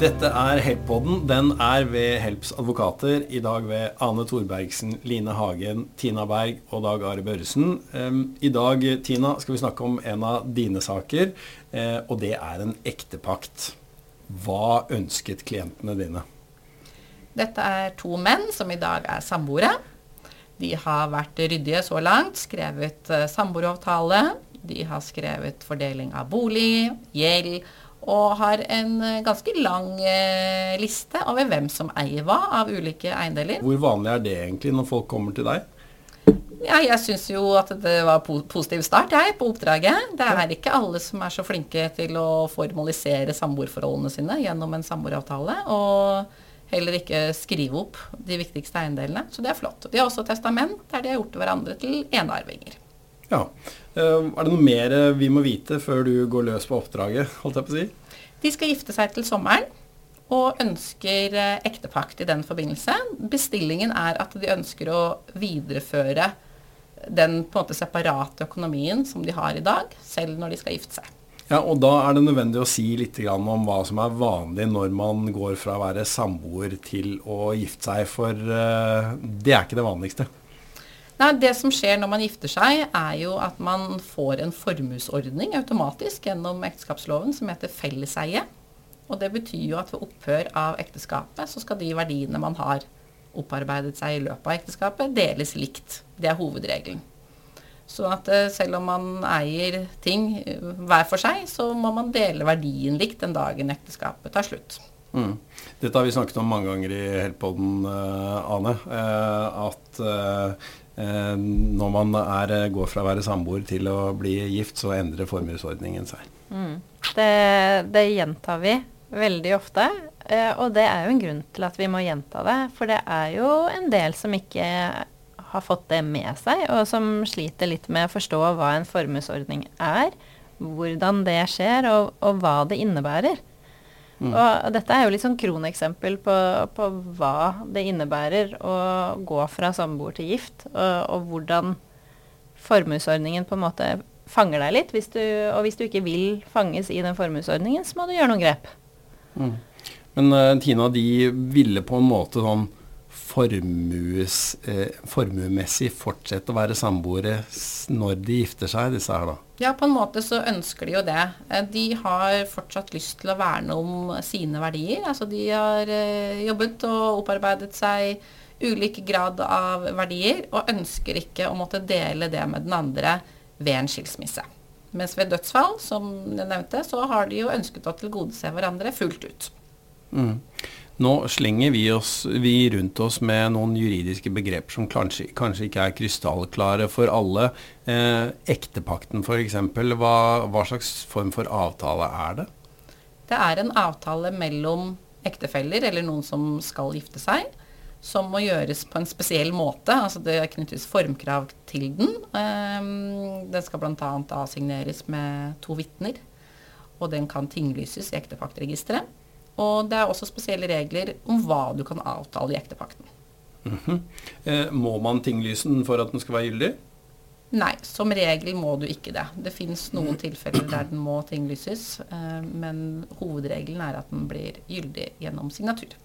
Dette er Help-podden. Den er ved Helps advokater. I dag ved Ane Thorbergsen, Line Hagen, Tina Berg og Dag Are Børresen. Um, I dag, Tina, skal vi snakke om en av dine saker, uh, og det er en ektepakt. Hva ønsket klientene dine? Dette er to menn som i dag er samboere. De har vært ryddige så langt, skrevet uh, samboeravtale. De har skrevet fordeling av bolig, gjeld, og har en uh, ganske lang uh, liste over hvem som eier hva av ulike eiendeler. Hvor vanlig er det egentlig når folk kommer til deg? Ja, jeg syns jo at det var po positiv start, jeg, på oppdraget. Det er ikke alle som er så flinke til å formalisere samboerforholdene sine gjennom en samboeravtale. Og heller ikke skrive opp de viktigste eiendelene. Så det er flott. De har også testament der de har gjort hverandre til enearvinger. Ja. Uh, er det noe mer vi må vite før du går løs på oppdraget, holdt jeg på å si? De skal gifte seg til sommeren og ønsker uh, ektepakt i den forbindelse. Bestillingen er at de ønsker å videreføre den på en måte separate økonomien som de har i dag, selv når de skal gifte seg. Ja, og Da er det nødvendig å si litt om hva som er vanlig når man går fra å være samboer til å gifte seg, for uh, det er ikke det vanligste. Nei, Det som skjer når man gifter seg, er jo at man får en formuesordning automatisk gjennom ekteskapsloven som heter felleseie. Og det betyr jo at ved opphør av ekteskapet så skal de verdiene man har opparbeidet seg i løpet av ekteskapet, deles likt. Det er hovedregelen. Så at eh, selv om man eier ting eh, hver for seg, så må man dele verdien likt den dagen ekteskapet tar slutt. Mm. Dette har vi snakket om mange ganger i Heltpodden, uh, Ane. At når man er, går fra å være samboer til å bli gift, så endrer formuesordningen seg. Mm. Det, det, gjentar vi veldig ofte. og det er jo en grunn til at vi må gjenta det. For det er jo en del som ikke har fått det med seg, og som sliter litt med å forstå hva en formuesordning er, hvordan det skjer, og, og hva det innebærer. Mm. Og dette er jo litt sånn kroneksempel på, på, hva det innebærer å gå fra samboer til gift, og, og hvordan formuesordningen på en måte fanger deg litt. Hvis du, og hvis du ikke vil fanges i den formuesordningen, så må du gjøre noen grep. Mm. Men uh, Tina, de ville på en måte sånn formues, eh, formuemessig fortsette å være samboere når de gifter seg, disse her da? Ja, på en måte så ønsker de jo det. Eh, de har fortsatt lyst til å verne om sine verdier. Altså de har eh, jobbet og opparbeidet seg ulik grad av verdier, og ønsker ikke å måtte dele det med den andre ved en skilsmisse. Mens ved dødsfall, som jeg nevnte, så har de jo ønsket å tilgodese hverandre fullt ut. Mm. Nå slenger vi, oss, vi rundt oss med noen juridiske begreper som kanskje, kanskje ikke er krystallklare for alle. Eh, ektepakten f.eks. Hva, hva slags form for avtale er det? Det er en avtale mellom ektefeller, eller noen som skal gifte seg, som må gjøres på en spesiell måte. altså Det knyttes formkrav til den. Um, den skal bl.a. avsigneres med to vitner. Og den kan tinglyses i ektepaktregisteret. Og det er også spesielle regler om hva du kan avtale i ektepakten. Mm -hmm. eh, må man tinglyse den for at den skal være gyldig? Nei, som regel må du ikke det. Det fins noen tilfeller der den må tinglyses, eh, men hovedregelen er at den blir gyldig gjennom signatur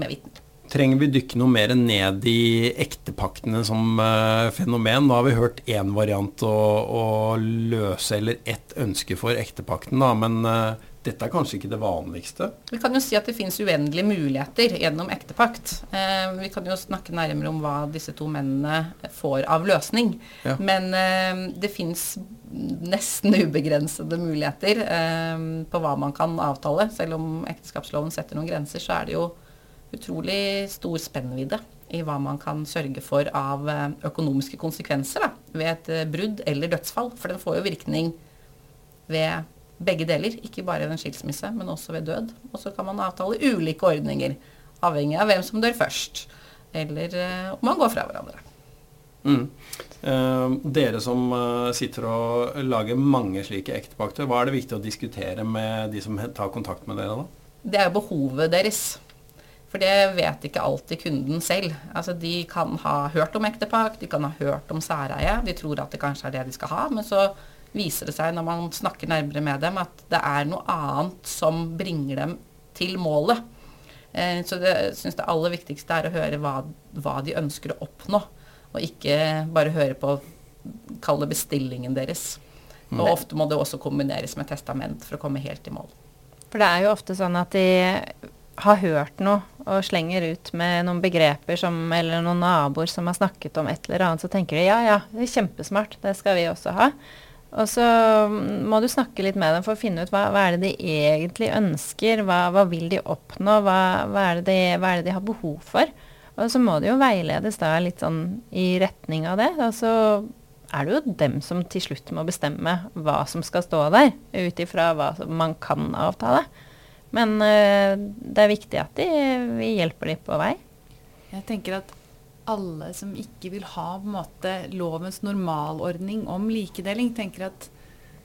med vitner. Trenger vi dykke noe mer ned i ektepaktene som eh, fenomen? Nå har vi hørt én variant å, å, løse, eller ett ønske for ektepakten, da, men uh, dette er kanskje ikke det vanligste? Vi kan jo si at det finnes uendelige muligheter gjennom ektepakt. Eh, vi kan jo snakke nærmere om hva disse to mennene får av løsning. Ja. Men eh, det finnes nesten ubegrensede muligheter eh, på hva man kan avtale. Selv om ekteskapsloven setter noen grenser, så er det jo utrolig stor spennvidde i hva man kan sørge for av eh, økonomiske konsekvenser da, ved et eh, brudd eller dødsfall. For den får jo virkning ved begge deler. Ikke bare ved en skilsmisse, men også ved død. Og så kan man avtale ulike ordninger, avhengig av hvem som dør først. Eller uh, om man går fra hverandre. Mm. Eh, dere som uh, sitter og lager mange slike ektepakter, hva er det viktig å diskutere med de som tar kontakt med dere da? Det er behovet deres. For det vet ikke alltid kunden selv. Altså, de kan ha hørt om ektepakt, de kan ha hørt om særeie. De tror at det kanskje er det de skal ha. Men så viser det seg når man snakker nærmere med dem, at det er noe annet som bringer dem til målet. Eh, så jeg syns det aller viktigste er å høre hva, hva, de ønsker å oppnå, og ikke bare høre på Kall det bestillingen deres. Og ofte må det også kombineres med testament for å komme helt i mål. For det er jo ofte sånn at de har hørt noe og slenger ut med noen begreper som, eller noen naboer som har snakket om et eller annet, så tenker de ja ja, det er kjempesmart, det skal vi også ha. Og så må du snakke litt med dem for å finne ut hva, hva er det de egentlig ønsker, hva, hva vil de oppnå, hva, er de, hva, er det de, har behov for. Og så må det jo veiledes da litt sånn i retning av det. Og så er det jo dem som til slutt må bestemme hva som skal stå der, ut ifra hva man kan avtale. Men uh, det er viktig at de, vi hjelper dem på vei. Jeg tenker at alle som ikke vil ha måte lovens normalordning om likedeling, tenker at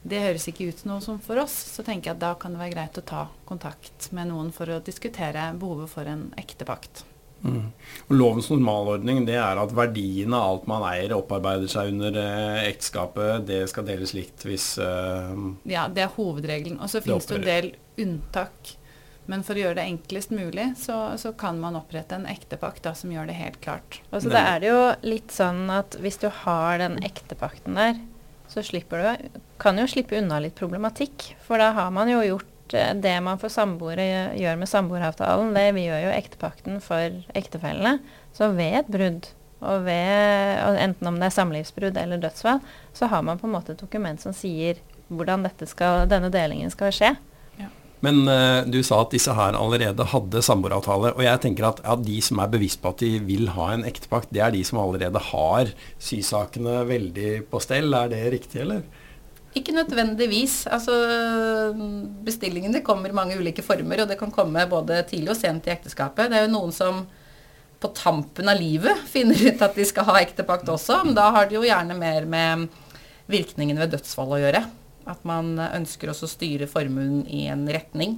det høres ikke ut noe som for oss. Så tenker jeg at da kan det være greit å ta kontakt med noen for å diskutere behovet for en ektepakt. Mm. Lovens normalordning det er at verdien av alt man eier, opparbeider seg under eh, ekteskapet. Det skal deles likt hvis eh, Ja, det er hovedregelen. Og så finnes det en del unntak men for å gjøre det enklest mulig, så, så kan man opprette en ektepakt da, som gjør det helt klart. Altså, da er det jo litt sånn at hvis du har den ektepakten der, så slipper du kan jo slippe unna litt problematikk. For da har man jo gjort eh, det man for samboere gjør med samboeravtalen. Det vi gjør jo ektepakten for ektefellene. Så ved et brudd, og ved, enten om det er samlivsbrudd eller dødsfall, så har man på en måte et dokument som sier hvordan skal, denne delingen skal skje. Men uh, du sa at disse her allerede hadde samboeravtale. Og jeg tenker at ja, de som er bevisst på at de vil ha en ektepakt, det er de som allerede har sysakene veldig på stell. Er det riktig, eller? Ikke nødvendigvis. Altså, bestillingene kommer i mange ulike former, og det kan komme både tidlig og sent i ekteskapet. Det er jo noen som på tampen av livet finner ut at de skal ha ektepakt også, men da har det jo gjerne mer med virkningen ved dødsfall å gjøre. At man ønsker også å styre formuen i en retning.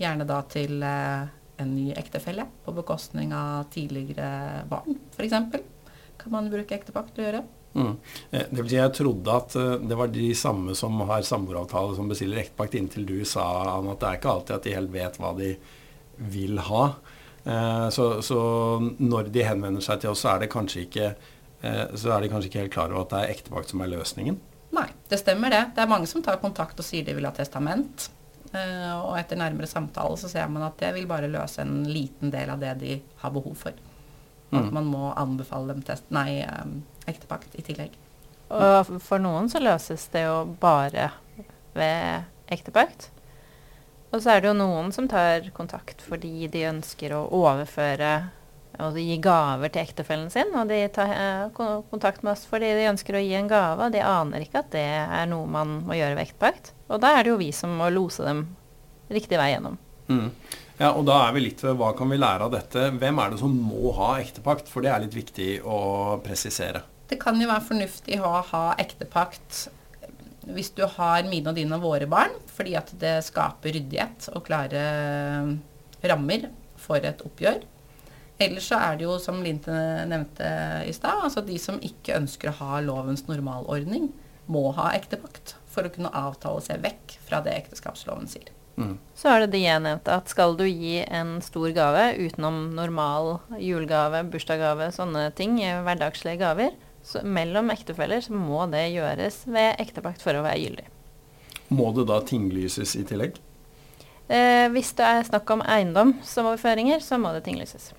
Gjerne da til eh, en ny ektefelle på bekostning av tidligere barn, f.eks. Kan man bruke ektepakt til å gjøre. Mm. Eh, det vil si Jeg trodde at eh, det var de samme som har samboeravtale som bestiller ektepakt, inntil du sa at det er ikke alltid at de helt vet hva de vil ha. Så, så når de henvender seg til oss, så er, det ikke, så er de kanskje ikke helt klar over at det er ektepakt som er løsningen? Nei, det stemmer det. Det er mange som tar kontakt og sier de vil ha testament. Uh, og etter nærmere samtale så ser man at det vil bare løse en liten del av det de har behov for. Mm. At man må anbefale dem test, nei, um, ektepakt i tillegg. Og for noen så løses det jo bare ved ektepakt. Og så er det jo noen som tar kontakt fordi de ønsker å overføre og de gir gaver til ektefellen sin. Og de tar eh, kontakt med oss fordi de ønsker å gi en gave. Og de aner ikke at det er noe man må gjøre ved ektepakt. Og da er det jo vi som må lose dem riktig vei gjennom. Mm. Ja, og da er vi litt ved hva kan vi lære av dette. Hvem er det som må ha ektepakt? For det er litt viktig å presisere. Det kan jo være fornuftig å ha ektepakt hvis du har mine og dine og våre barn, fordi at det skaper ryddighet og klare rammer for et oppgjør. Ellers så er det jo, som Linte nevnte i stad, altså de som ikke ønsker å ha lovens normalordning, må ha ektepakt for å kunne avtale seg vekk fra det ekteskapsloven sier. Mm. Så er det det jeg nevnte, at skal du gi en stor gave utenom normal julegave, bursdagsgave, sånne ting, hverdagslige gaver, så mellom ektefeller så må det gjøres ved ektepakt for å være gyldig. Må det da tinglyses i tillegg? Eh, hvis det er snakk om eiendomsoverføringer, så må det tinglyses.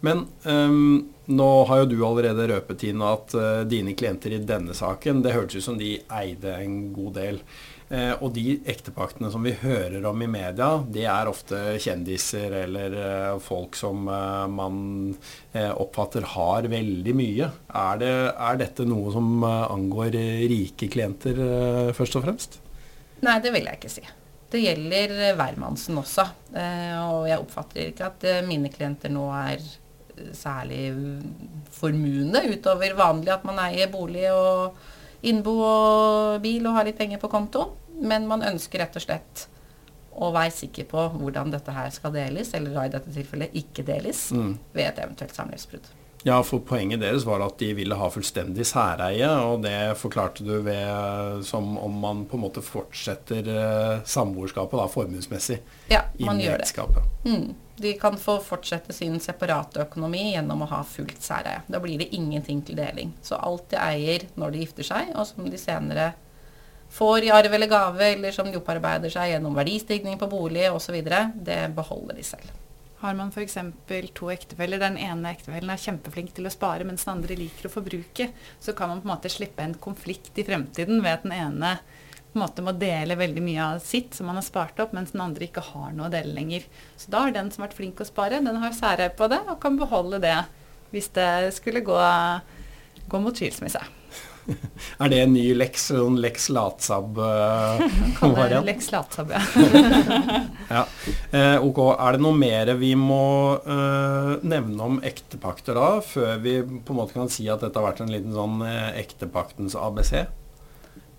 Men um, nå har jo du allerede røpet inn at uh, dine klienter i denne saken, det hørtes ut som de eide en god del. Uh, og de ektepaktene som vi hører om i media, det er ofte kjendiser eller uh, folk som man oppfatter har veldig mye. Er, det, er dette noe som angår rike klienter først og fremst? Nei, det vil jeg ikke si. Det gjelder hvermannsen også. Eh, og jeg oppfatter ikke at eh, mine klienter nå er eh, særlig formuende utover vanlig at man eier bolig og innbo og bil og har litt penger på konto. Men man ønsker rett og slett å være sikker på hvordan dette her skal deles, eller i dette tilfellet ikke deles, mm. ved et eventuelt samlivsbrudd. Ja, for poenget deres var at de ville ha fullstendig særeie, og det forklarte du ved som om man på en måte fortsetter uh, samboerskapet da, formuesmessig ja, man gjør. Det. Mm. De kan få fortsette sin separate økonomi gjennom å ha fullt særeie. Da blir det ingenting til deling. Så alt de eier når de gifter seg, og som de senere får i arv eller gave, eller som de opparbeider seg gjennom verdistigning på bolig osv., det beholder de selv. Har man f.eks. to ektefeller, den ene ektefellen er kjempeflink til å spare, mens den andre liker å forbruke, så kan man på en måte slippe en konflikt i fremtiden ved at den ene på en måte må dele veldig mye av sitt som man har spart opp, mens den andre ikke har noe å dele lenger. Så da har den som har vært flink å spare, den har særeie på det og kan beholde det hvis det skulle gå, gå mot skilsmisse. Er det en ny Lex, Sånn Lex Latsab-variant? Uh, Lex Latsab, ja. ja. Eh, ok, Er det noe mer vi må eh, nevne om ektepakter da, før vi på en måte kan si at dette har vært en liten sånn uh, ektepaktens ABC?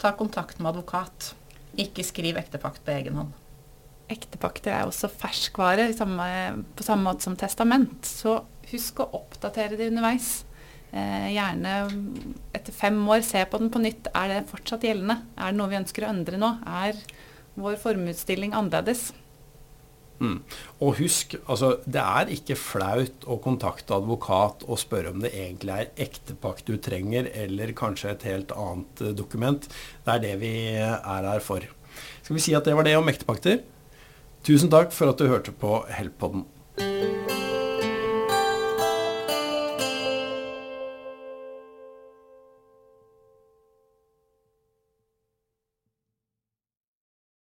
Ta kontakt med advokat. Ikke skriv ektepakt på egen hånd. Ektepakter er også ferskvare samme, på samme måte som testament. Så husk å oppdatere det underveis. Eh, gjerne etter fem år se på den på nytt. Er det fortsatt gjeldende? Er det noe vi ønsker å endre nå? Er vår formuesutstilling annerledes? Mm. Og husk, altså, det er ikke flaut å kontakte advokat og spørre om det egentlig er ektepakt du trenger, eller kanskje et helt annet uh, dokument. Det er det vi er her for. Skal vi si at det var det om ektepakter? Tusen takk for at du hørte på Help-podden.